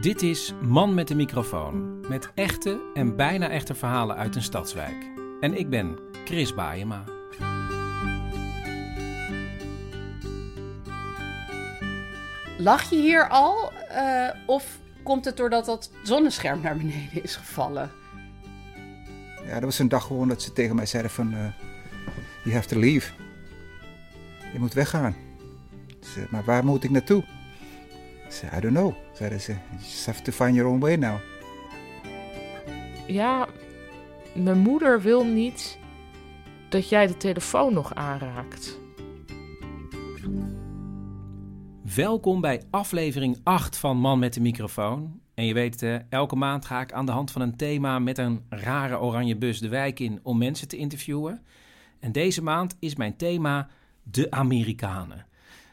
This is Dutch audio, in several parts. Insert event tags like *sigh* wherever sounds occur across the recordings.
Dit is Man met de microfoon. Met echte en bijna echte verhalen uit een stadswijk. En ik ben Chris Baayema. Lach je hier al? eh, of komt het doordat dat zonnescherm naar beneden is gevallen? Ja, dat was een dag gewoon dat ze tegen mij zeiden van... eh you have to leave. Je moet weggaan. Ik zei, maar waar moet ik naartoe? Ik zei, I don't know. Zeiden ze, you just have to find your own way now. Ja, mijn moeder wil niet dat jij de telefoon nog aanraakt. Welkom bij aflevering 8 van Man met de microfoon. En je weet, eh, elke maand ga ik aan de hand van een thema met een rare oranje bus de wijk in om mensen te interviewen. En deze maand is mijn thema de Amerikanen.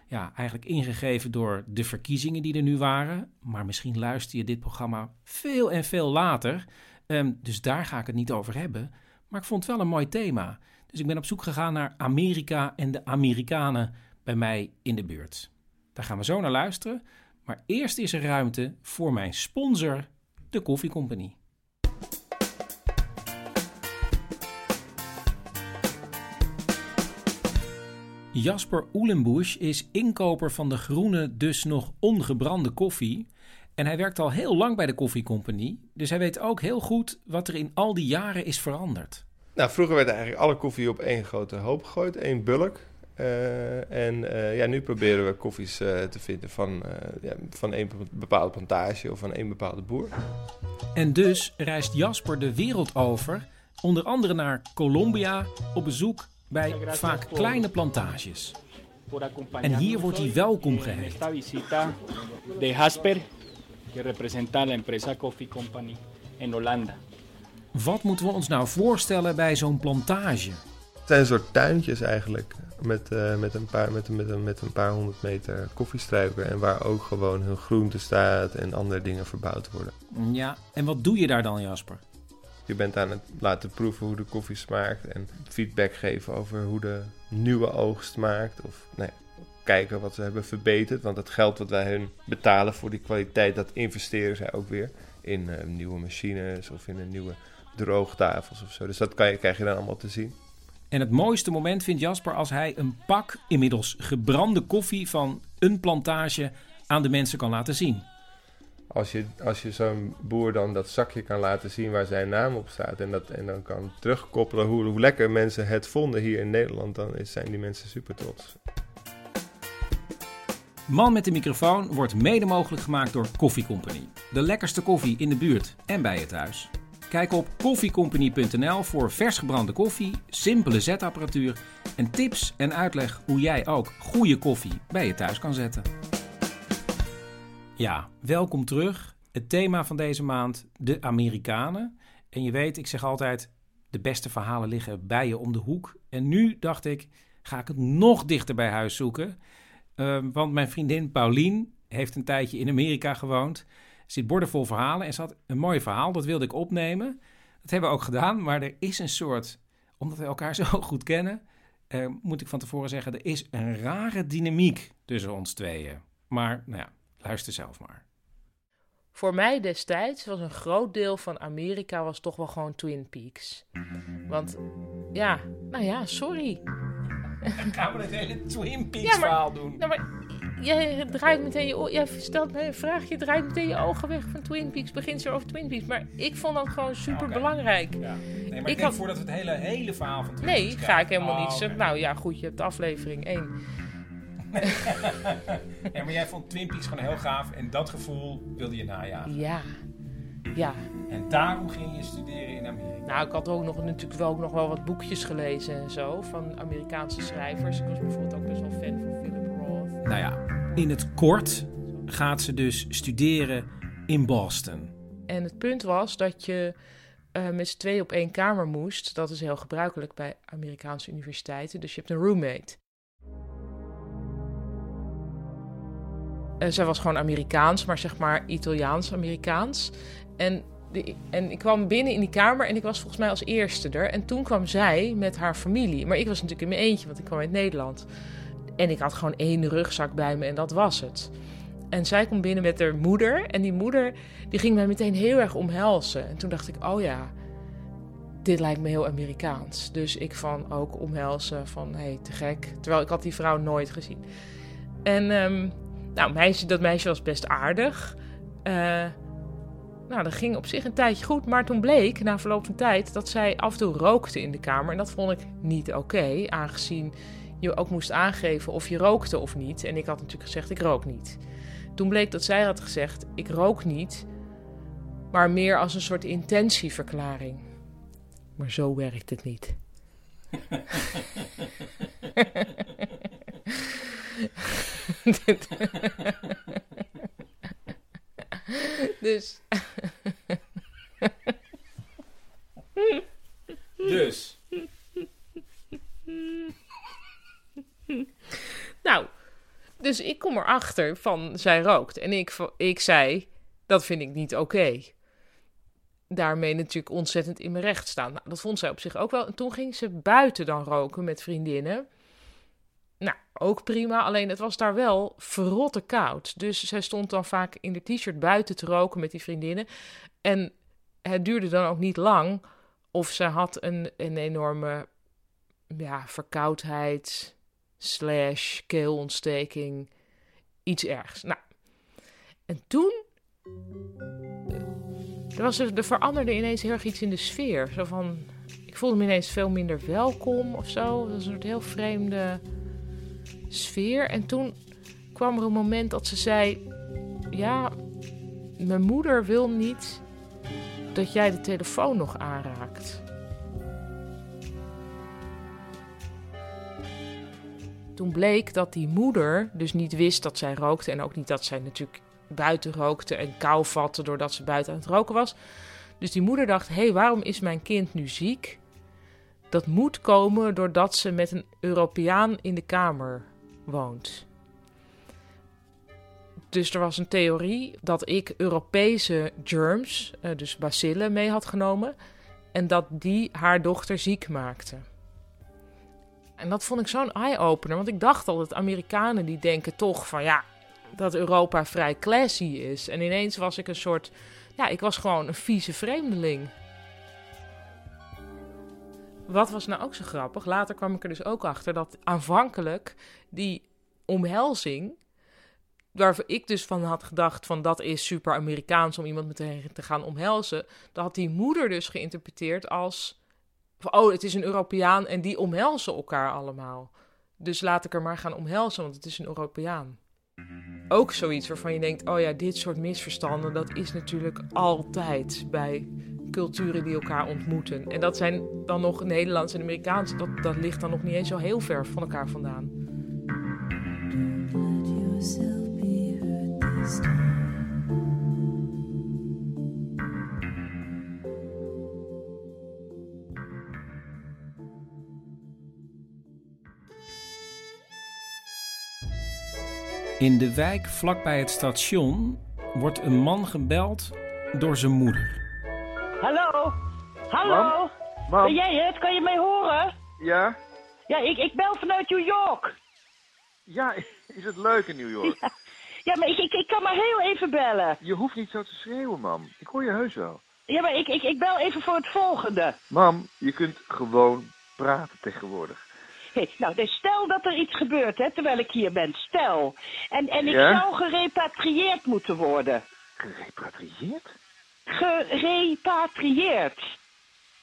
Ja, eigenlijk ingegeven door de verkiezingen die er nu waren. Maar misschien luister je dit programma veel en veel later. Ehm, dus daar ga ik het niet over hebben. Maar ik vond het wel een mooi thema. Dus ik ben op zoek gegaan naar Amerika en de Amerikanen bij mij in de buurt. Daar gaan we zo naar luisteren. Maar eerst is er ruimte voor mijn sponsor, de Koffiecompagnie. Jasper Oelenbusch is inkoper van de groene, dus nog ongebrande koffie. En hij werkt al heel lang bij de koffiecompagnie. Dus hij weet ook heel goed wat er in al die jaren is veranderd. Nou, vroeger werd eigenlijk alle koffie op één grote hoop gegooid, één bulk. Eh, en eh, ja, nu proberen we koffies eh, te vinden van, ja, van één bepaalde plantage of van één bepaalde boer. En dus reist Jasper de wereld over, onder andere naar Colombia, op bezoek bij vaak kleine plantages. En hier wordt hij welkom visita de Jasper, la empresa Coffee Company Holanda. Wat moeten we ons nou voorstellen bij zo'n plantage? Het zijn een soort tuintjes eigenlijk, met, eh, met, een, paar, met, een- met, een, met een paar honderd meter koffiestruiken. En waar ook gewoon hun groente staat en andere dingen verbouwd worden. Ja, en wat doe je daar dan, Jasper? Je bent aan het laten proeven hoe de koffie smaakt en feedback geven over hoe de nieuwe oogst smaakt. Of kijken wat ze hebben verbeterd. Want het geld wat wij hun betalen voor die kwaliteit, dat investeren zij ook weer in eh, nieuwe machines of in een nieuwe droogtafels of zo. Dus dat kan je, krijg je dan allemaal te zien. En het mooiste moment vindt Jasper als hij een pak inmiddels gebrande koffie van een plantage aan de mensen kan laten zien. Als je, als je zo'n boer dan dat zakje kan laten zien waar zijn naam op staat en, dat, en dan kan terugkoppelen hoe, hoe lekker mensen het vonden hier in Nederland, dan zijn die mensen super trots. Man met de microfoon wordt mede mogelijk gemaakt door Koffie Company. De lekkerste koffie in de buurt en bij je thuis. Kijk op koffiecompany.nl voor vers gebrande koffie, simpele zetapparatuur en tips en uitleg hoe jij ook goede koffie bij je thuis kan zetten. Ja, welkom terug. Het thema van deze maand, de Amerikanen. En je weet, ik zeg altijd, de beste verhalen liggen bij je om de hoek. En nu dacht ik, ga ik het nog dichter bij huis zoeken. Uh, want mijn vriendin Paulien heeft een tijdje in Amerika gewoond. Zit bordenvol verhalen en ze had een mooi verhaal, dat wilde ik opnemen. Dat hebben we ook gedaan, maar er is een soort, omdat we elkaar *laughs* zo goed kennen, uh, moet ik van tevoren zeggen, er is een rare dynamiek tussen ons tweeën. Maar nou ja, luister zelf maar. Voor mij destijds was een groot deel van Amerika was toch wel gewoon Twin Peaks. Want ja, nou ja, sorry. Gaan we het hele Twin Peaks Ja, maar- verhaal doen? Nou, maar jij draait meteen je jij stelt me een vraag, je draait meteen je ogen weg van Twin Peaks, begint zo over Twin Peaks. Maar ik vond dat gewoon super belangrijk. Ja. Nee, maar ik, Ik denk had- voordat we het hele, hele verhaal van Twin Nee, Peaks ga ik helemaal Oh, niet oké. zeggen. Nou ja, goed, je hebt aflevering 1. *laughs* ja, maar jij vond Twin Peaks gewoon heel gaaf en dat gevoel wilde je najagen. Ja. Ja. En daarom ging je studeren in Amerika. Nou, ik had ook nog, natuurlijk wel, ook nog wel wat boekjes gelezen en zo van Amerikaanse schrijvers. Ik was bijvoorbeeld ook best wel fan van Philip Roth. Nou ja, in het kort gaat ze dus studeren in Boston. En het punt was dat je uh, met z'n tweeën op één kamer moest. Dat is heel gebruikelijk bij Amerikaanse universiteiten. Dus je hebt een roommate. Uh, zij was gewoon Amerikaans, maar zeg maar Italiaans-Amerikaans. En, en ik kwam binnen in die kamer en ik was volgens mij als eerste er. En toen kwam zij met haar familie. Maar ik was natuurlijk in mijn eentje, want ik kwam uit Nederland. En ik had gewoon één rugzak bij me en dat was het. En zij komt binnen met haar moeder. En die moeder die ging mij meteen heel erg omhelzen. En toen dacht ik, oh ja, dit lijkt me heel Amerikaans. Dus ik van ook omhelzen van, hé, hey, te gek. Terwijl ik had die vrouw nooit gezien. En um, nou, meisje, dat meisje was best aardig. Uh, nou, dat ging op zich een tijdje goed. Maar toen bleek, na verloop van tijd, dat zij af en toe rookte in de kamer. En dat vond ik niet oké, aangezien je ook moest aangeven of je rookte of niet. En ik had natuurlijk gezegd, ik rook niet. Toen bleek dat zij had gezegd: Ik rook niet, maar meer als een soort intentieverklaring. Maar zo werkt het niet. *laughs* *laughs* *laughs* dus. *laughs* dus. nou, dus ik kom erachter van zij rookt. En ik, ik zei, dat vind ik niet oké. Daarmee natuurlijk ontzettend in mijn recht staan. Nou, dat vond zij op zich ook wel. En toen ging ze buiten dan roken met vriendinnen. Nou, ook prima. Alleen het was daar wel verrotte koud. Dus zij stond dan vaak in de t-shirt buiten te roken met die vriendinnen. En het duurde dan ook niet lang. Of ze had een, een enorme ja, verkoudheid slash keelontsteking, iets ergs. Nou, en toen. Er, was er, er veranderde ineens heel erg iets in de sfeer. Zo van. Ik voelde me ineens veel minder welkom of zo. Dat was een soort heel vreemde sfeer. En toen kwam er een moment dat ze zei: Ja, mijn moeder wil niet dat jij de telefoon nog aanraakt. Toen bleek dat die moeder dus niet wist dat zij rookte. En ook niet dat zij natuurlijk buiten rookte en kou vatte doordat ze buiten aan het roken was. Dus die moeder dacht: hé, hey, waarom is mijn kind nu ziek? Dat moet komen doordat ze met een Europeaan in de kamer woont. Dus er was een theorie dat ik Europese germs, eh, dus bacillen, mee had genomen. En dat die haar dochter ziek maakte. En dat vond ik zo'n eye-opener. Want ik dacht al dat Amerikanen die denken toch van ja, dat Europa vrij classy is. En ineens was ik een soort. Ja, ik was gewoon een vieze vreemdeling. Wat was nou ook zo grappig? Later kwam ik er dus ook achter dat aanvankelijk die omhelzing. Waarvoor ik dus van had gedacht van dat is super Amerikaans om iemand meteen te gaan omhelzen. Dat had die moeder dus geïnterpreteerd als oh, het is een Europeaan en die omhelzen elkaar allemaal. Dus laat ik er maar gaan omhelzen, want het is een Europeaan. Ook zoiets waarvan je denkt: oh ja, dit soort misverstanden, dat is natuurlijk altijd bij culturen die elkaar ontmoeten. En dat zijn dan nog Nederlands en Amerikaans, dat, dat ligt dan nog niet eens zo heel ver van elkaar vandaan. In de wijk vlakbij het station wordt een man gebeld door zijn moeder. Hallo? Hallo? Mam? Ben jij het? Kan je mij horen? Ja? Ja, ik, ik bel vanuit New York. Ja, is het leuk in New York? *laughs* Ja, ja maar ik, ik, ik kan maar heel even bellen. Je hoeft niet zo te schreeuwen, mam. Ik hoor je heus wel. Ja, maar ik, ik, ik bel even voor het volgende. Mam, je kunt gewoon praten tegenwoordig. Nou, dus stel dat er iets gebeurt, hè, terwijl ik hier ben. Stel. En, en ik Ja? zou gerepatrieerd moeten worden. Gerepatrieerd? Gerepatrieerd.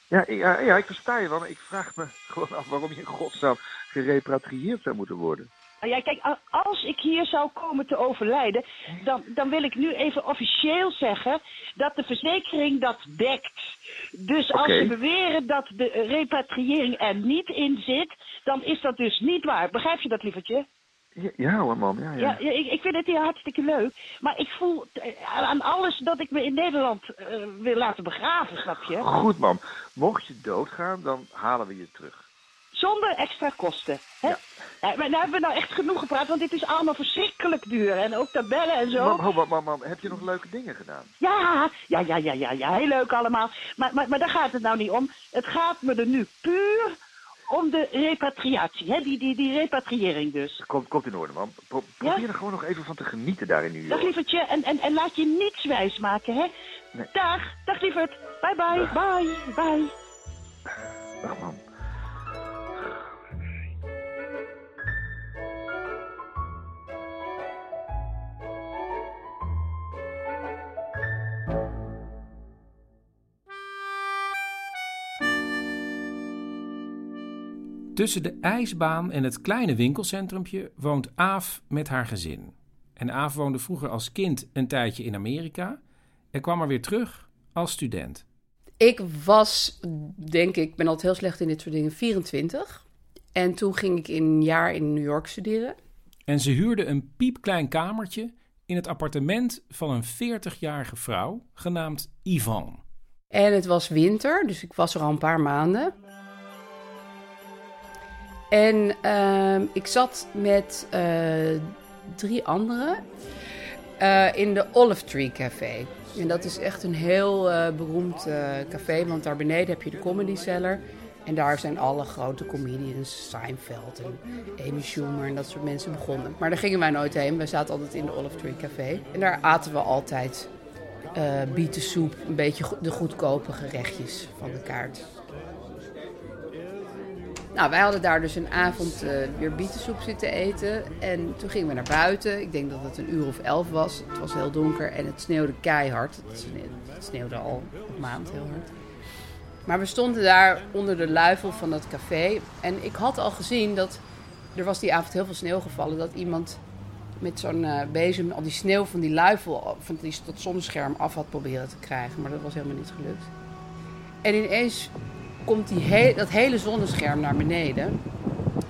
Ja, ja, ja, ik versta je wel, maar ik vraag me gewoon af waarom je in godsnaam gerepatrieerd zou moeten worden. Ja, kijk, als ik hier zou komen te overlijden, dan, dan wil ik nu even officieel zeggen dat de verzekering dat dekt. Dus als ze beweren dat de repatriëring er niet in zit, dan is dat dus niet waar. Begrijp je dat, lievertje? Ja, hoor, mam. Ja, ja. Ja, ja, ik, ik vind het hier hartstikke leuk. Maar ik voel eh, aan alles dat ik me in Nederland eh, wil laten begraven, snap je? Goed, mam. Mocht je doodgaan, dan halen we je terug. Zonder extra kosten. Hè? Ja. Maar nou hebben we nou echt genoeg gepraat, want dit is allemaal verschrikkelijk duur. En ook tabellen en zo. Mam, mam, mam, mam, heb je nog leuke dingen gedaan? Ja, ja, ja, ja, ja, ja, heel leuk allemaal. Maar, maar, maar daar gaat het nou niet om. Het gaat me er nu puur om de repatriatie, hè? Die, die, die repatriëring dus. Komt, komt in orde. Pro- probeer er gewoon nog even van te genieten daar in New Dag lievertje, en, en, en laat je niets wijs maken, hè? Nee. Dag, dag lieverd. Bye bye, bye, bye. Dag, mam. Tussen de ijsbaan en het kleine winkelcentrumpje woont Aaf met haar gezin. En Aaf woonde vroeger als kind een tijdje in Amerika en kwam er weer terug als student. Ik was, denk ik, ik ben altijd heel slecht in dit soort dingen, 24. En toen ging ik in een jaar in New York studeren. En ze huurde een piepklein kamertje in het appartement van een 40-jarige vrouw genaamd Yvonne. En het was winter, dus ik was er al een paar maanden. En ehm, ik zat met eh, drie anderen eh, in de Olive Tree Café. En dat is echt een heel eh, beroemd café, want daar beneden heb je de Comedy Cellar. En daar zijn alle grote comedians, Seinfeld en Amy Schumer en dat soort mensen begonnen. Maar daar gingen wij nooit heen. Wij zaten altijd in de Olive Tree Café. En daar aten we altijd bietensoep, een beetje de goedkope gerechtjes van de kaart. Nou, wij hadden daar dus een avond eh, weer bietensoep zitten eten. En toen gingen we naar buiten. Ik denk dat het een uur of elf was. Het was heel donker en het sneeuwde keihard. Het sneeuwde, al een maand heel hard. Maar we stonden daar onder de luifel van dat café. En ik had al gezien dat... Er was die avond heel veel sneeuw gevallen. Dat iemand met zo'n eh, bezem al die sneeuw van die luifel... van die, dat zonnescherm af had proberen te krijgen. Maar dat was helemaal niet gelukt. En ineens komt die he- dat hele zonnescherm naar beneden.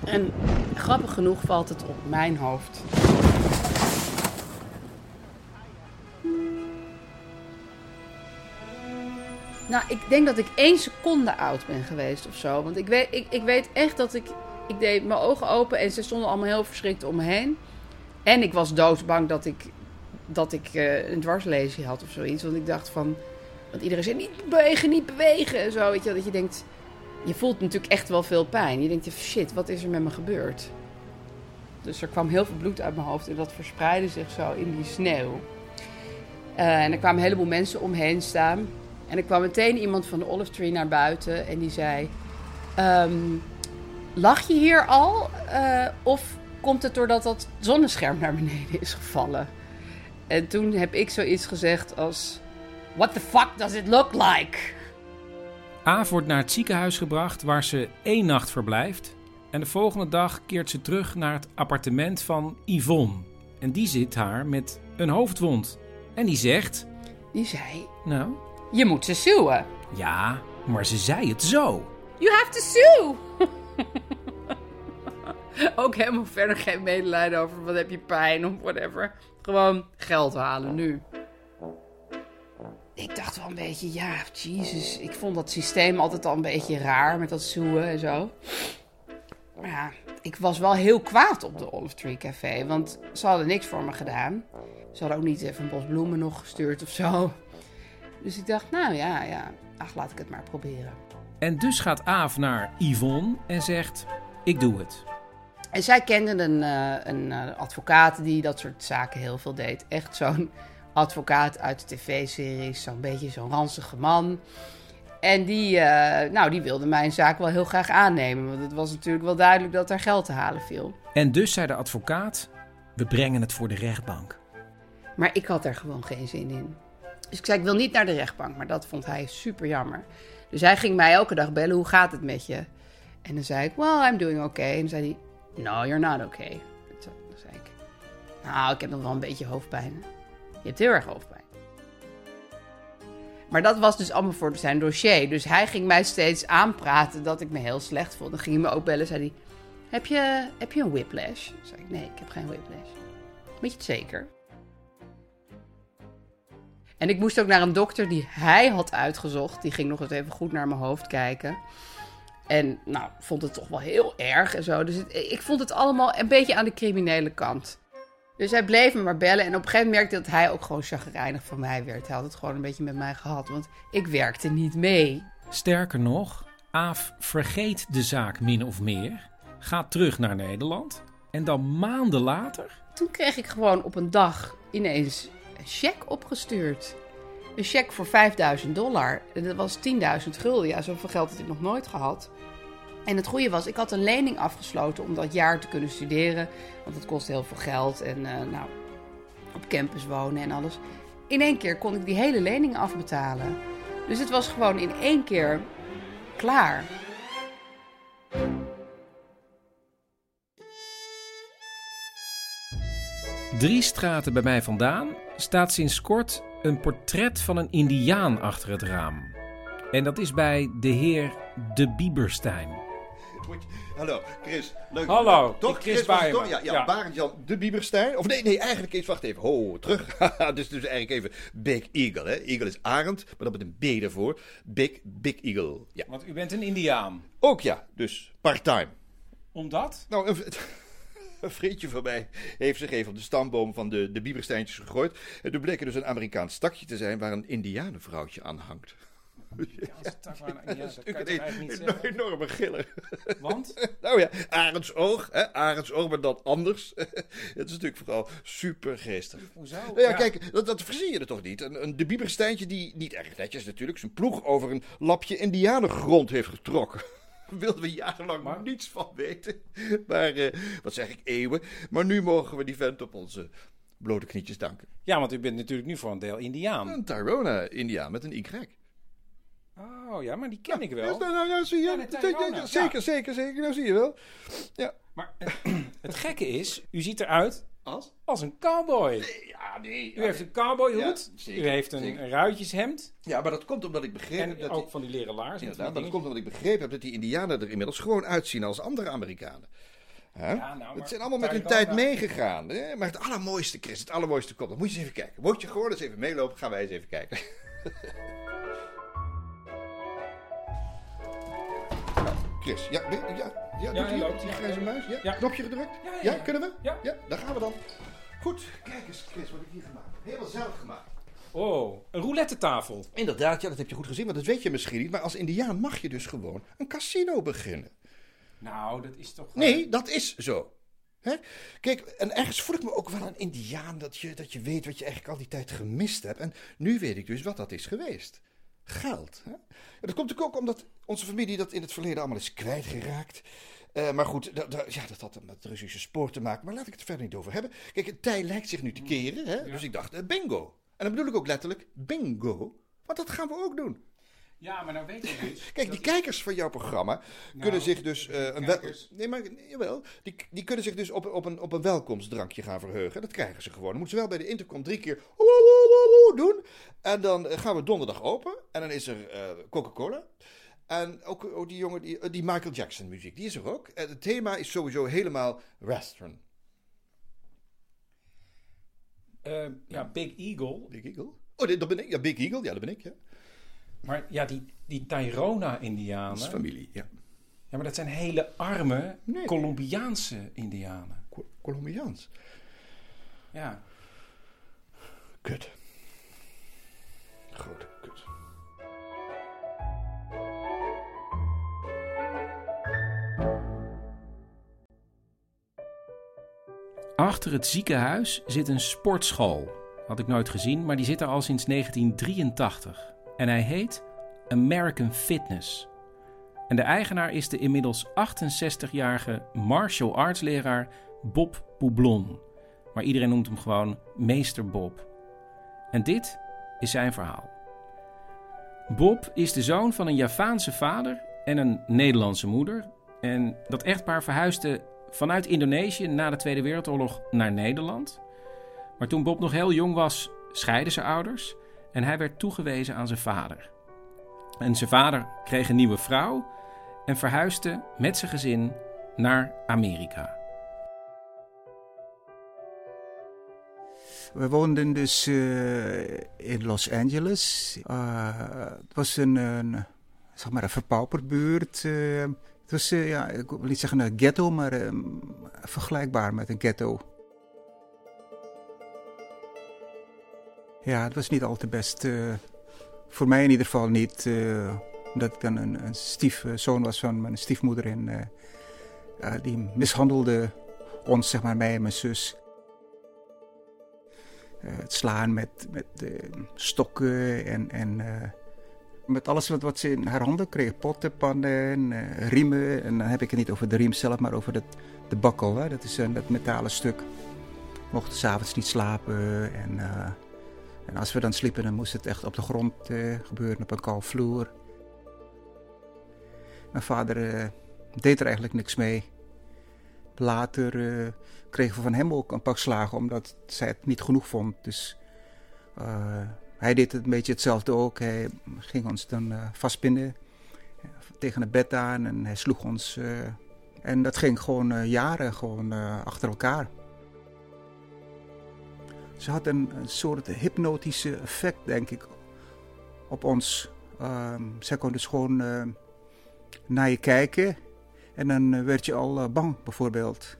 En grappig genoeg valt het op mijn hoofd. Nou, ik denk dat ik één seconde oud ben geweest of zo. Want ik weet, ik, ik weet echt dat ik... Ik deed mijn ogen open en ze stonden allemaal heel verschrikt om me heen. En ik was doodsbang dat ik, dat ik eh, een dwarslesie had of zoiets. Want ik dacht van... Want iedereen zei niet bewegen, niet bewegen en zo. Weet je, dat je denkt... Je voelt natuurlijk echt wel veel pijn. Je denkt, shit, wat is er met me gebeurd? Dus er kwam heel veel bloed uit mijn hoofd en dat verspreidde zich zo in die sneeuw. Eh, en er kwamen een heleboel mensen omheen staan. En er kwam meteen iemand van de Olive Tree naar buiten en die zei... ehm, lach je hier al? Eh, of komt het doordat dat zonnescherm naar beneden is gevallen? En toen heb ik zoiets gezegd als... What the fuck does it look like? Aaf wordt naar het ziekenhuis gebracht waar ze één nacht verblijft. En de volgende dag keert ze terug naar het appartement van Yvonne. En die zit haar met een hoofdwond. En die zegt... Die zei... Nou, Je moet ze suwen. ja, maar ze zei het zo. You have to sue! *laughs* Ook helemaal verder geen medelijden over wat heb je pijn of whatever. Gewoon geld halen nu. Ik dacht wel een beetje, ja, jezus. Ik vond dat systeem altijd al een beetje raar met dat zoeën en zo. Maar ja, ik was wel heel kwaad op de Olive Tree Café. Want ze hadden niks voor me gedaan. Ze hadden ook niet even een bos bloemen nog gestuurd of zo. Dus ik dacht, nou ja, ja. Ach, laat ik het maar proberen. En dus gaat Aaf naar Yvonne en zegt: Ik doe het. En zij kenden een, eh, een eh, advocaat die dat soort zaken heel veel deed. Echt zo'n advocaat uit de tv-series, zo'n beetje zo'n ranzige man. En die, eh, nou, die wilde mijn zaak wel heel graag aannemen. Want het was natuurlijk wel duidelijk dat er geld te halen viel. En dus zei de advocaat: We brengen het voor de rechtbank. Maar ik had er gewoon geen zin in. Dus ik zei, ik wil niet naar de rechtbank. Maar dat vond hij super jammer. Dus hij ging mij elke dag bellen, hoe gaat het met je? En dan zei ik, well, I'm doing okay. En dan zei hij, no, you're not okay. Zei, zei ik. Nou, ik heb nog wel een beetje hoofdpijn. Je hebt heel erg hoofdpijn. Maar dat was dus allemaal voor zijn dossier. Dus hij ging mij steeds aanpraten dat ik me heel slecht vond. Dan ging hij me ook bellen. Zei hij, heb je, heb je een whiplash? Zei ik, nee, ik heb geen whiplash. Weet je het zeker? En ik moest ook naar een dokter die hij had uitgezocht. Die ging nog eens even goed naar mijn hoofd kijken. En nou, vond het toch wel heel erg en zo. Dus ik vond het allemaal een beetje aan de criminele kant. Dus hij bleef me maar bellen. En op een gegeven moment merkte ik dat hij ook gewoon chagrijnig van mij werd. Hij had het gewoon een beetje met mij gehad. Want ik werkte niet mee. Sterker nog, Aaf vergeet de zaak min of meer, gaat terug naar Nederland en dan maanden later Toen kreeg ik gewoon op een dag ineens een cheque opgestuurd. Een cheque voor 5000 dollar. En dat was 10.000 gulden. Ja, zoveel geld had ik nog nooit gehad. En het goede was, ik had een lening afgesloten om dat jaar te kunnen studeren. Want het kostte heel veel geld. En eh, nou, op campus wonen en alles. In één keer kon ik die hele lening afbetalen. Dus het was gewoon in één keer klaar. Drie straten bij mij vandaan staat sinds kort een portret van een indiaan achter het raam. En dat is bij de heer De Bieberstein. Hallo, Chris. Leuk. Hallo, toch? Chris toch? Ja, ja, Ja. Barend Jan de Bieberstein. Of nee, nee, eigenlijk eens, wacht even. Ho, terug. *laughs* dus, dus eigenlijk even Big Eagle. Hè? Eagle is arend, maar dat met een B ervoor. Big, Big Eagle. Ja. Want u bent een indiaan. Ook ja, dus part-time. Omdat? Nou, een, *laughs* een vriendje van mij heeft zich even op de stamboom van de, de Biebersteintjes gegooid. En toen bleek er dus een Amerikaans stakje te zijn waar een indianenvrouwtje aan hangt. Een dat kan je eigenlijk niet een zeggen? enorme giller. Want? *laughs* nou ja, arendsoog, hè, arendsoog, maar dan anders. *laughs* Het is natuurlijk vooral super geestig. Hoezo? Nou ja, Ja. kijk, dat, dat verzie je er toch niet. Een, een de Biebersteintje die niet erg netjes natuurlijk zijn ploeg over een lapje indianengrond heeft getrokken. *laughs* Wilden we jarenlang niets van weten. Maar, eh, wat zeg ik, eeuwen. Maar nu mogen we die vent op onze blote knietjes danken. Ja, want u bent natuurlijk nu voor een deel indiaan. Een Tyrona-indiaan met een Y. Oh ja, maar die ken ik wel. Ja, nou, nou, nou, zie je. Ja, ja. zeker, zeker, zeker. Nou zie je wel. Ja. Maar het gekke is, u ziet eruit als, als een cowboy. ja, nee. U heeft een cowboyhoed, Ja, zeker, u heeft een zeker. ruitjeshemd Ja, maar dat komt omdat ik begreep en heb dat ook die- van die leren. Inderdaad, maar dat komt omdat ik begrepen heb dat die Indianen er inmiddels gewoon uitzien als andere Amerikanen. Ja, nou, het zijn allemaal met hun tijd meegegaan. Hè? Maar het allermooiste, Chris, het allermooiste komt. Dan moet je eens even kijken. Moet je gewoon eens even meelopen, gaan wij eens even kijken. *laughs* Chris, ja, ja, ja, Ja, doet hij loopt, die grijze muis? Ja? Knopje gedrukt? Ja, kunnen we? Ja. ja, daar gaan we dan. Goed, kijk eens, Chris, wat ik hier gemaakt heb. Helemaal zelf gemaakt. Oh, een roulette tafel. Inderdaad, ja, dat heb je goed gezien, maar dat weet je misschien niet. Maar als Indiaan mag je dus gewoon een casino beginnen. Nou, dat is toch... Nee, dat is zo. Hè? Kijk, en ergens voel ik me ook wel een Indiaan dat je, dat je weet wat je eigenlijk al die tijd gemist hebt. En nu weet ik dus wat dat is geweest. Geld. Hè? Dat komt natuurlijk ook omdat onze familie dat in het verleden allemaal is kwijtgeraakt. Eh, maar goed, dat, dat- ja, dat had met het Russische spoor te maken. Maar laat ik het er verder niet over hebben. Kijk, het tij lijkt zich nu te keren. Hè? Dus ik dacht, eh, bingo. En dan bedoel ik ook letterlijk bingo. Want dat gaan we ook doen. Ja, maar nou weet je *laughs* dus... Kijk, die kijkers van jouw programma kunnen zich dus. eh, een wel- nee, maar jawel. Die, die kunnen zich dus op, op, een, op een welkomstdrankje gaan verheugen. Dat krijgen ze gewoon. Dan moeten ze wel bij de intercom drie keer woe, doen. En dan eh, gaan we donderdag open. En dan is er eh, Coca-Cola. En ook, ook die jongen, die, eh, die Michael Jackson muziek, die is er ook. En het thema is sowieso helemaal western. Eh, ja, Big Eagle. Big Eagle? Oh, dat ben ik. Ja, Big Eagle, ja, dat ben ik. Ja. Maar ja, die, die Tyrona-indianen... Dat is familie, ja. Ja, maar dat zijn hele arme Colombiaanse indianen. Co- Colombiaans. Ja. Kut. Grote kut. Achter het ziekenhuis zit een sportschool. Had ik nooit gezien, maar die zit er al sinds 1983. En hij heet American Fitness. En de eigenaar is de inmiddels 68-jarige martial arts leraar Bob Poublon. Maar iedereen noemt hem gewoon Meester Bob. En dit is zijn verhaal. Bob is de zoon van een Javaanse vader en een Nederlandse moeder. En dat echtpaar verhuisde vanuit Indonesië na de Tweede Wereldoorlog naar Nederland. Maar toen Bob nog heel jong was, scheiden zijn ouders en hij werd toegewezen aan zijn vader. En zijn vader kreeg een nieuwe vrouw en verhuisde met zijn gezin naar Amerika. We woonden dus uh, in Los Angeles. Uh, het was een, een, zeg maar een verpauperd buurt. Uh, het was, ja, ik wil niet zeggen een ghetto, maar vergelijkbaar met een ghetto. Ja, het was niet al te best. voor mij in ieder geval niet. omdat ik dan een, een stiefzoon was van mijn stiefmoeder. En die mishandelde ons, zeg maar, mij en mijn zus. Eh, het slaan met, met eh, stokken en, en eh, met alles wat, wat ze in haar handen kreeg. Potten, pannen, riemen. En dan heb ik het niet over de riem zelf, maar over dat, de bakkel. Hè? Dat is dat metalen stuk. Mochten s'avonds niet slapen. En, en als we dan sliepen, dan moest het echt op de grond gebeuren, op een koude vloer. Mijn vader deed er eigenlijk niks mee. Later uh, kregen we van hem ook een pak slagen, omdat zij het niet genoeg vond. Dus uh, hij deed het een beetje hetzelfde ook. Hij ging ons dan uh, vastbinden tegen het bed aan en hij sloeg ons. en dat ging gewoon jaren gewoon, achter elkaar. Ze had een, een, soort hypnotische effect, denk ik, op ons. Ehm, zij kon dus gewoon naar je kijken en dan eh, werd je al eh, bang, bijvoorbeeld.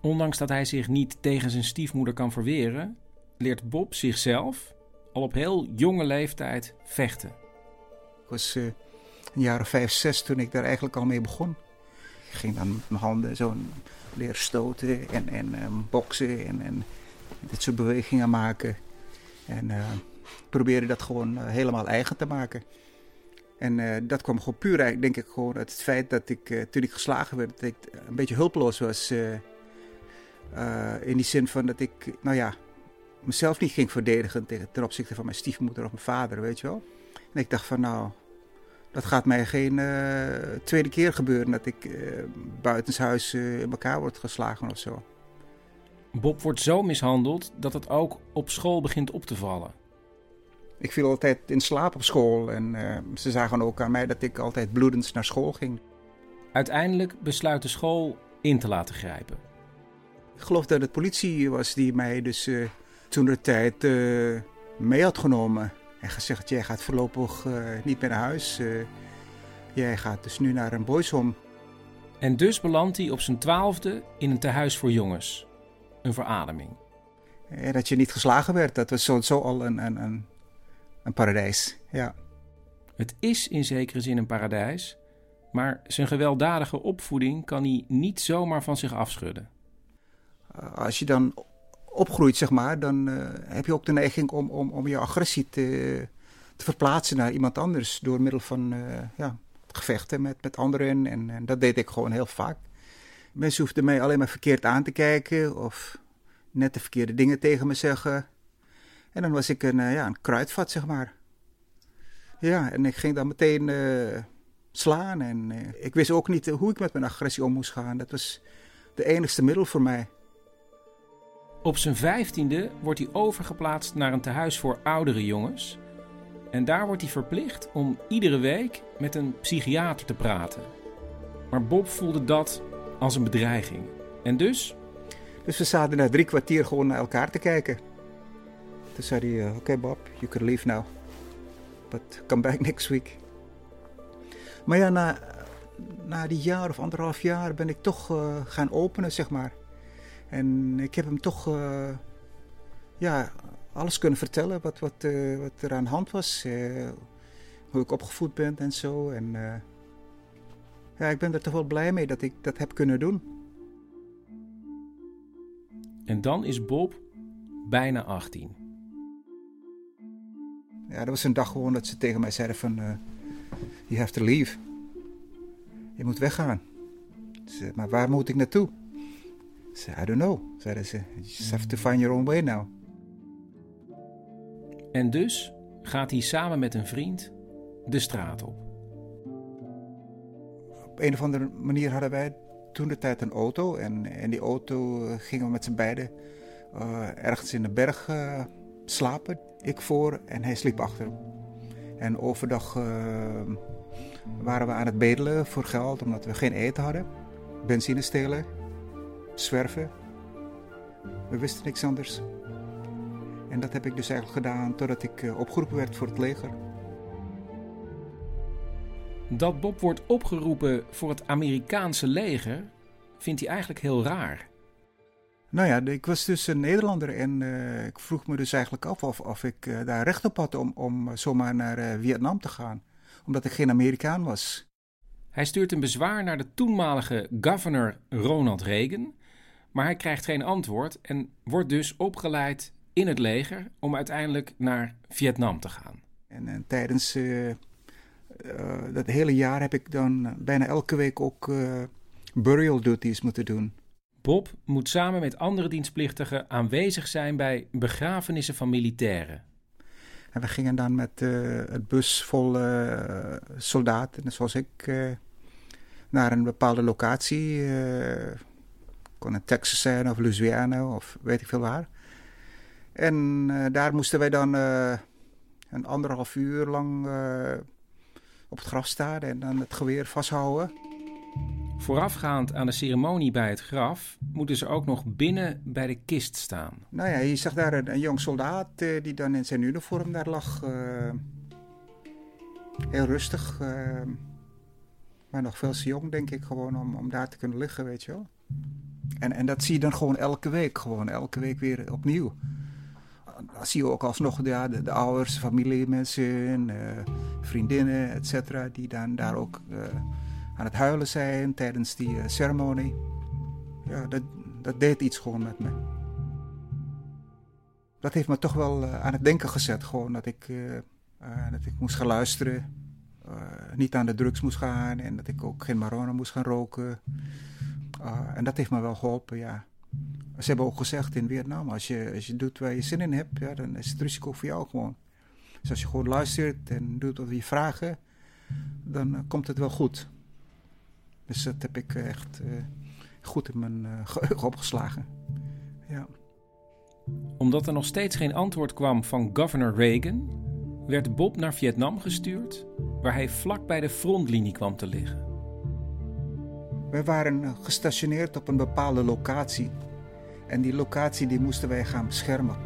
Ondanks dat hij zich niet tegen zijn stiefmoeder kan verweren, leert Bob zichzelf al op heel jonge leeftijd vechten. Ik was uh, een jaar of vijf, zes toen ik daar eigenlijk al mee begon. Ik ging dan met mijn handen zo leren stoten en, en boksen en, en dit soort bewegingen maken. En uh, probeerde dat gewoon helemaal eigen te maken. En uh, dat kwam gewoon puur denk ik, gewoon uit het feit dat ik, uh, toen ik geslagen werd, dat ik een beetje hulpeloos was. Uh, in die zin van dat ik, nou ja, mezelf niet ging verdedigen ten, ten opzichte van mijn stiefmoeder of mijn vader, weet je wel. En ik dacht van, nou, dat gaat mij geen tweede keer gebeuren dat ik buitenshuis in elkaar word geslagen of zo. Bob wordt zo mishandeld dat het ook op school begint op te vallen. Ik viel altijd in slaap op school en uh, ze zagen ook aan mij dat ik altijd bloedend naar school ging. Uiteindelijk besluit de school in te laten grijpen. Ik geloof dat het politie was die mij dus uh, toen de tijd uh, mee had genomen. En gezegd, jij gaat voorlopig niet meer naar huis. jij gaat dus nu naar een boys home. En dus belandt hij op zijn twaalfde in een tehuis voor jongens. Een verademing. En dat je niet geslagen werd, dat was sowieso al een, een, een een paradijs, ja. Het is in zekere zin een paradijs, maar zijn gewelddadige opvoeding kan hij niet zomaar van zich afschudden. Uh, als je dan opgroeit, zeg maar, dan uh, heb je ook de neiging om, om, om je agressie te, te verplaatsen naar iemand anders door middel van uh, ja, gevechten met, met anderen. En, en, dat deed ik gewoon heel vaak. Mensen hoefden mij alleen maar verkeerd aan te kijken of net de verkeerde dingen tegen me zeggen. En dan was ik een, uh, ja, een kruidvat, zeg maar. Ja, en ik ging dan meteen uh, slaan. En uh, ik wist ook niet hoe ik met mijn agressie om moest gaan. Dat was de enigste middel voor mij. Op zijn vijftiende wordt hij overgeplaatst naar een tehuis voor oudere jongens. En daar wordt hij verplicht om iedere week met een psychiater te praten. Maar Bob voelde dat als een bedreiging. En dus? Dus we zaten na drie kwartier gewoon naar elkaar te kijken. Toen zei hij, oké okay Bob, you can leave now. But come back *laughs* next week. Maar ja, na, na die jaar of anderhalf jaar ben ik toch uh, gaan openen, zeg maar. En ik heb hem toch uh, ja, alles kunnen vertellen wat, wat, uh, wat er aan de hand was. hoe ik opgevoed ben en zo. En ja, ik ben er toch wel blij mee dat ik dat heb kunnen doen. En dan is Bob bijna 18 ja, dat was een dag gewoon dat ze tegen mij zeiden van... Uh, you have to leave. Je moet weggaan. Ze, maar waar moet ik naartoe? Ze, I don't know, zeiden ze. You just have to find your own way now. En dus gaat hij samen met een vriend de straat op. Op een of andere manier hadden wij toen de tijd een auto. En in die auto eh, gingen we met z'n beiden uh, ergens in de berg uh, slapen. Ik voor en hij sliep achter. En overdag uh, waren we aan het bedelen voor geld omdat we geen eten hadden. Benzine stelen, zwerven. We wisten niks anders. En dat heb ik dus eigenlijk gedaan totdat ik opgeroepen werd voor het leger. Dat Bob wordt opgeroepen voor het Amerikaanse leger vindt hij eigenlijk heel raar. Nou ja, ik was dus een Nederlander en uh, ik vroeg me dus eigenlijk af of, of ik uh, daar recht op had om, om zomaar naar uh, Vietnam te gaan, omdat ik geen Amerikaan was. Hij stuurt een bezwaar naar de toenmalige governor Ronald Reagan, maar hij krijgt geen antwoord en wordt dus opgeleid in het leger om uiteindelijk naar Vietnam te gaan. En, en tijdens dat hele jaar heb ik dan bijna elke week ook burial duties moeten doen. Bob moet samen met andere dienstplichtigen aanwezig zijn bij begrafenissen van militairen. En we gingen dan met uh, het bus vol uh, soldaten, zoals ik, uh, naar een bepaalde locatie. kon het Texas zijn of Louisiana of weet ik veel waar. En daar moesten wij dan een anderhalf uur lang op het graf staan en dan het geweer vasthouden. Voorafgaand aan de ceremonie bij het graf moeten ze ook nog binnen bij de kist staan. Nou ja, je zag daar een, jong soldaat uh, die dan in zijn uniform daar lag. Uh, heel rustig. Uh, maar nog veel te jong, denk ik, gewoon om, om daar te kunnen liggen, weet je wel. En, en dat zie je dan gewoon elke week, gewoon elke week weer opnieuw. Dan zie je ook alsnog de, de ouders, familie, mensen, vriendinnen, et cetera, die dan daar ook aan het huilen zijn tijdens die uh, ceremonie. Ja, dat, dat deed iets gewoon met me. Dat heeft me toch wel uh, aan het denken gezet. Gewoon dat ik, uh, dat ik moest gaan luisteren. niet aan de drugs moest gaan. En dat ik ook geen marijuana moest gaan roken. en dat heeft me wel geholpen, ja. Ze hebben ook gezegd in Vietnam, als je, als je doet waar je zin in hebt, ja, dan is het risico voor jou gewoon. Dus als je gewoon luistert en doet wat je vragen, dan komt het wel goed. Dus dat heb ik echt uh, goed in mijn uh, geheugen *laughs* opgeslagen. Ja. Omdat er nog steeds geen antwoord kwam van governor Reagan, werd Bob naar Vietnam gestuurd, waar hij vlak bij de frontlinie kwam te liggen. We waren eh, gestationeerd op een bepaalde locatie. En die locatie die moesten wij gaan beschermen,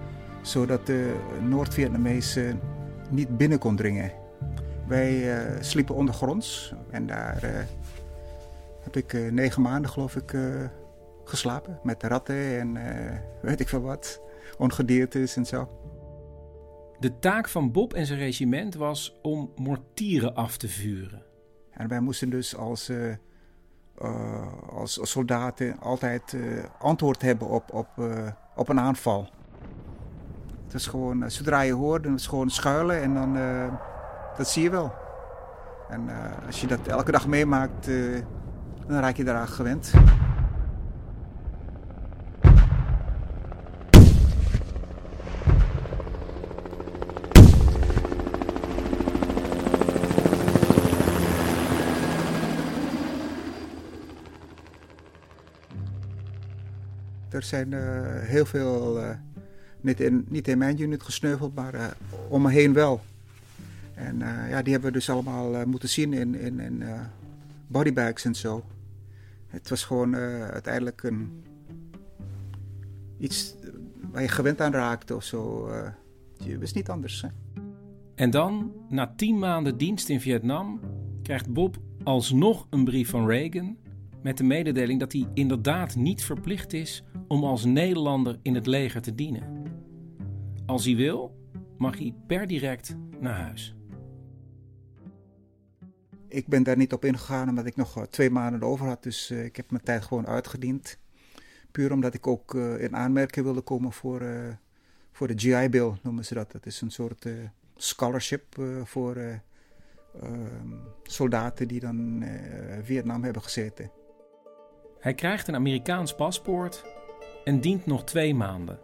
zodat de Noord-Vietnamezen niet binnen kon dringen. Wij uh, sliepen ondergronds en daar uh, heb ik uh, negen maanden, geloof ik, uh, geslapen. Met ratten en uh, weet ik veel wat. Ongediertes en zo. De taak van Bob en zijn regiment was om mortieren af te vuren. En wij moesten dus als, als, als, soldaten altijd antwoord hebben op, op, op een aanval. Het is gewoon, zodra je hoort, dan is het gewoon schuilen en dan, dat zie je wel. En als je dat elke dag meemaakt, dan raak je eraan gewend. Er zijn uh, heel veel, uh, niet, in, niet in mijn unit gesneuveld, maar uh, om me heen wel. En ja, die hebben we dus allemaal moeten zien in, in, in bodybags en zo. Het was gewoon uh, uiteindelijk een, iets waar je gewend aan raakte of zo. Uh, je wist niet anders. Hè? En dan, na tien maanden dienst in Vietnam, krijgt Bob alsnog een brief van Reagan met de mededeling dat hij inderdaad niet verplicht is om als Nederlander in het leger te dienen. Als hij wil, mag hij per direct naar huis ik ben daar niet op ingegaan omdat ik nog twee maanden over had. Dus uh, ik heb mijn tijd gewoon uitgediend. Puur omdat ik ook uh, in aanmerking wilde komen voor, voor de GI Bill, noemen ze dat. Dat is een soort scholarship voor ehm, soldaten die dan Vietnam hebben gezeten. Hij krijgt een Amerikaans paspoort en dient nog twee maanden.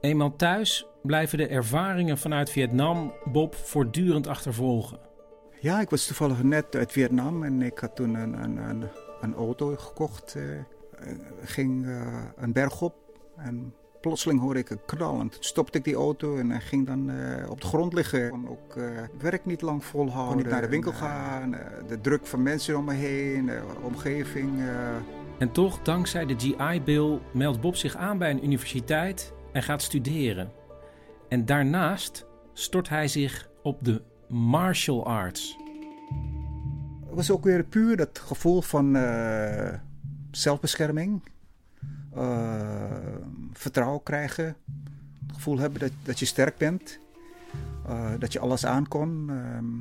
Eenmaal thuis blijven de ervaringen vanuit Vietnam Bob voortdurend achtervolgen. Ja, ik was toevallig net uit Vietnam en ik had toen een, een, een een auto gekocht. eh, eh, ging eh, een berg op en plotseling hoorde ik een knal. En toen stopte ik die auto en hij ging dan eh, op de grond liggen. Ik kon ook eh, werk niet lang volhouden. Kon niet naar de winkel gaan. eh, de druk van mensen om me heen, de omgeving. eh. En toch, dankzij de GI-Bill, meldt Bob zich aan bij een universiteit en gaat studeren. En daarnaast stort hij zich op de martial arts. Het was ook weer puur dat gevoel van eh, zelfbescherming. eh, vertrouwen krijgen. Het gevoel hebben dat, dat je sterk bent. eh, dat je alles aankon. Ehm,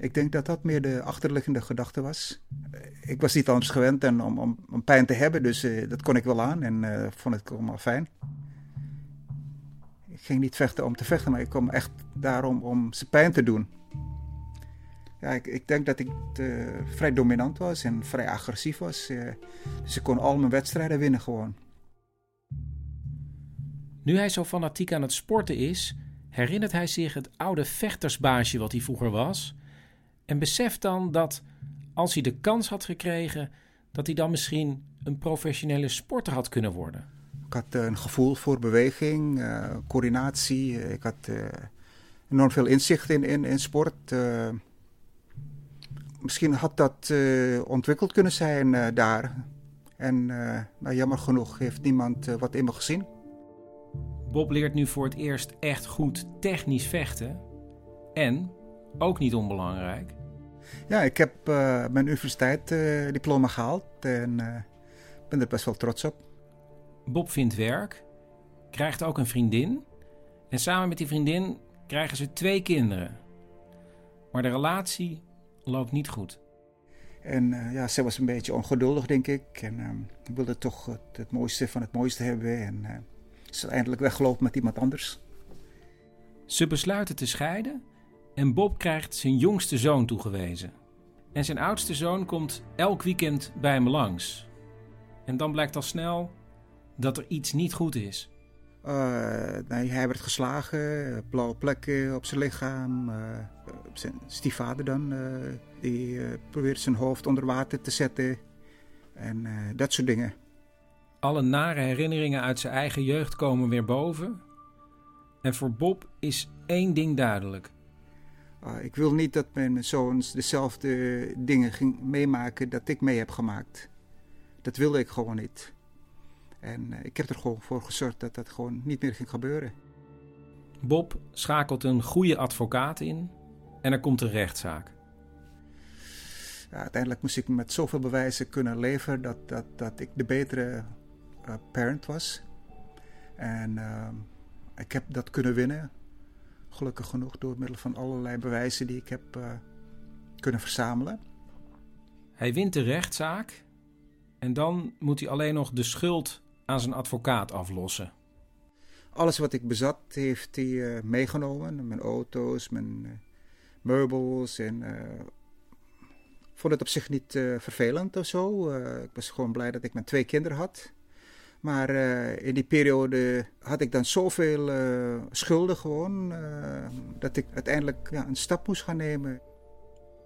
ik denk dat dat meer de achterliggende gedachte was. Ik was niet anders gewend en om, om, om pijn te hebben, dus dat kon ik wel aan en vond het allemaal fijn. Ging niet vechten om te vechten, maar ik kwam echt daarom om ze pijn te doen. Ja, ik, denk dat ik eh, vrij dominant was en vrij agressief was. eh, dus ik kon al mijn wedstrijden winnen gewoon. Nu hij zo fanatiek aan het sporten is, herinnert hij zich het oude vechtersbaasje wat hij vroeger was. En beseft dan dat als hij de kans had gekregen, dat hij dan misschien een professionele sporter had kunnen worden. Ik had eh, een gevoel voor beweging, eh, coördinatie. Ik had eh, enorm veel inzicht in, in, in sport. Misschien had dat ontwikkeld kunnen zijn daar. En nou, jammer genoeg heeft niemand wat in me gezien. Bob leert nu voor het eerst echt goed technisch vechten. En, ook niet onbelangrijk, Ja, ik heb mijn universiteitsdiploma diploma gehaald en ben er best wel trots op. Bob vindt werk, krijgt ook een vriendin. En samen met die vriendin krijgen ze twee kinderen. Maar de relatie loopt niet goed. En eh, ja, zij was een beetje ongeduldig, denk ik. En eh, wilde toch het, het mooiste van het mooiste hebben. En eh, is uiteindelijk weggelopen met iemand anders. Ze besluiten te scheiden en Bob krijgt zijn jongste zoon toegewezen. En zijn oudste zoon komt elk weekend bij hem langs. En dan blijkt al snel dat er iets niet goed is. Eh, nee, hij werd geslagen, blauwe plekken op zijn lichaam. eh, zijn stiefvader dan, eh, die probeert zijn hoofd onder water te zetten. En dat soort dingen. Alle nare herinneringen uit zijn eigen jeugd komen weer boven. En voor Bob is één ding duidelijk. Uh, ik wil niet dat mijn zoons dezelfde dingen ging meemaken dat ik mee heb gemaakt. Dat wilde ik gewoon niet. En uh, ik heb er gewoon voor gezorgd dat dat gewoon niet meer ging gebeuren. Bob schakelt een goede advocaat in en er komt een rechtszaak. Ja, uiteindelijk moest ik met zoveel bewijzen kunnen leveren dat, dat, dat ik de betere uh, parent was. En uh, ik heb dat kunnen winnen. Gelukkig genoeg door middel van allerlei bewijzen die ik heb uh, kunnen verzamelen. Hij wint de rechtszaak en dan moet hij alleen nog de schuld aan zijn advocaat aflossen. Alles wat ik bezat heeft hij uh, meegenomen. Mijn auto's, mijn uh, meubels. En uh, vond het op zich niet vervelend of zo. Eh, ik was gewoon blij dat ik mijn twee kinderen had. Maar in die periode had ik dan zoveel schulden gewoon. dat ik uiteindelijk ja, een stap moest gaan nemen.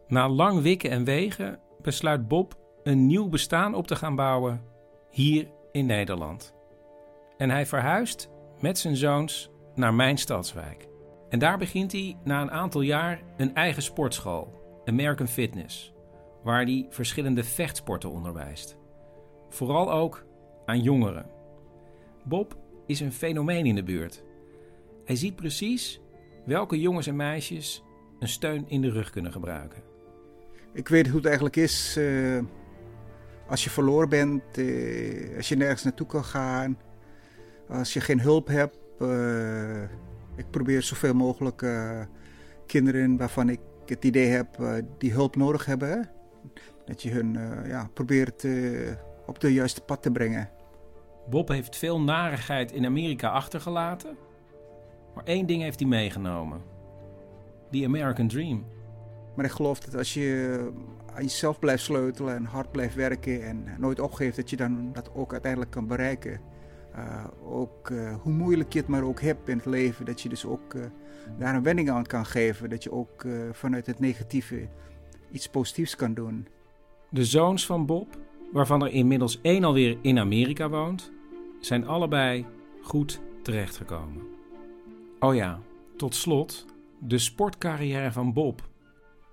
Na lang wikken en wegen besluit Bob een nieuw bestaan op te gaan bouwen hier in Nederland. En hij verhuist met zijn zoons naar mijn stadswijk. En daar begint hij na een aantal jaar een eigen sportschool, American Fitness, waar hij verschillende vechtsporten onderwijst. Vooral ook aan jongeren. Bob is een fenomeen in de buurt. Hij ziet precies welke jongens en meisjes een steun in de rug kunnen gebruiken. Ik weet hoe het eigenlijk is uh, als je verloren bent, uh, als je nergens naartoe kan gaan, als je geen hulp hebt. Uh, ik probeer zoveel mogelijk kinderen waarvan ik het idee heb die hulp nodig hebben, dat je hun ja, probeert op de juiste pad te brengen. Bob heeft veel narigheid in Amerika achtergelaten, maar één ding heeft hij meegenomen: The American Dream. Maar ik geloof dat als je aan jezelf blijft sleutelen en hard blijft werken en nooit opgeeft, dat je dan dat ook uiteindelijk kan bereiken. Uh, ook uh, hoe moeilijk je het maar ook hebt in het leven, dat je dus ook daar een wending aan kan geven. Dat je ook vanuit het negatieve iets positiefs kan doen. De zoons van Bob, waarvan er inmiddels één alweer in Amerika woont, zijn allebei goed terechtgekomen. Oh ja, tot slot de sportcarrière van Bob.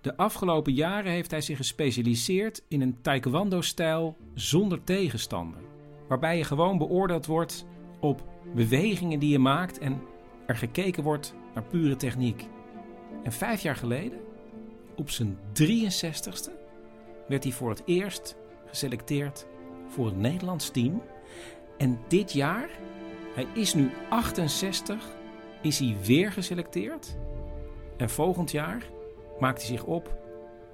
De afgelopen jaren heeft hij zich gespecialiseerd in een taekwondo-stijl zonder tegenstander, waarbij je gewoon beoordeeld wordt op bewegingen die je maakt en er gekeken wordt naar pure techniek. En vijf jaar geleden, op zijn 63ste, werd hij voor het eerst geselecteerd voor het Nederlands team. En dit jaar, hij is nu 68, is hij weer geselecteerd. En volgend jaar maakt hij zich op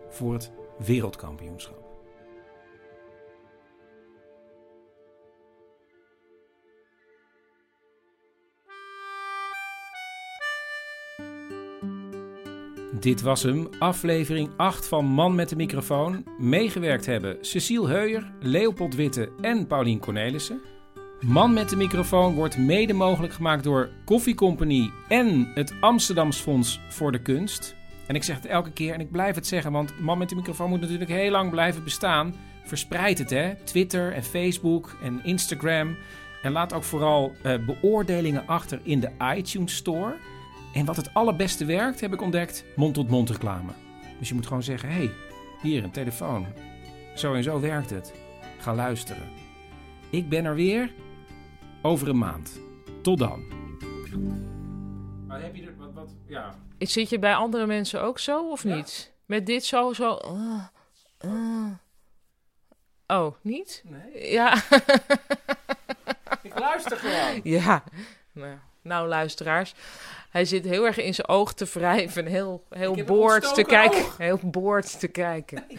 voor het wereldkampioenschap. Dit was hem, aflevering 8 van Man met de microfoon. Meegewerkt hebben Cecile Heuyer, Leopold Witte en Paulien Cornelissen. Man met de microfoon wordt mede mogelijk gemaakt door Koffie Company en het Amsterdams Fonds voor de Kunst. En ik zeg het elke keer en ik blijf het zeggen, want Man met de microfoon moet natuurlijk heel lang blijven bestaan. Verspreid het, hè? Twitter en Facebook en Instagram. En laat ook vooral uh, beoordelingen achter in de iTunes Store. En wat het allerbeste werkt, heb ik ontdekt, mond-tot-mond reclame. Dus je moet gewoon zeggen, hé, hey, hier een telefoon. Zo en zo werkt het. Ga luisteren. Ik ben er weer over een maand. Tot dan. Maar heb je er wat, wat ja. Zit je bij andere mensen ook zo of niet? Met dit zo, zo. Uh, uh. Oh, niet? Nee. Ja. *laughs* ik luister gewoon. Ja. Nou, nou, luisteraars. Hij zit heel erg in zijn oog te wrijven. Heel, heel boord te kijken. Heel boord te kijken. *laughs*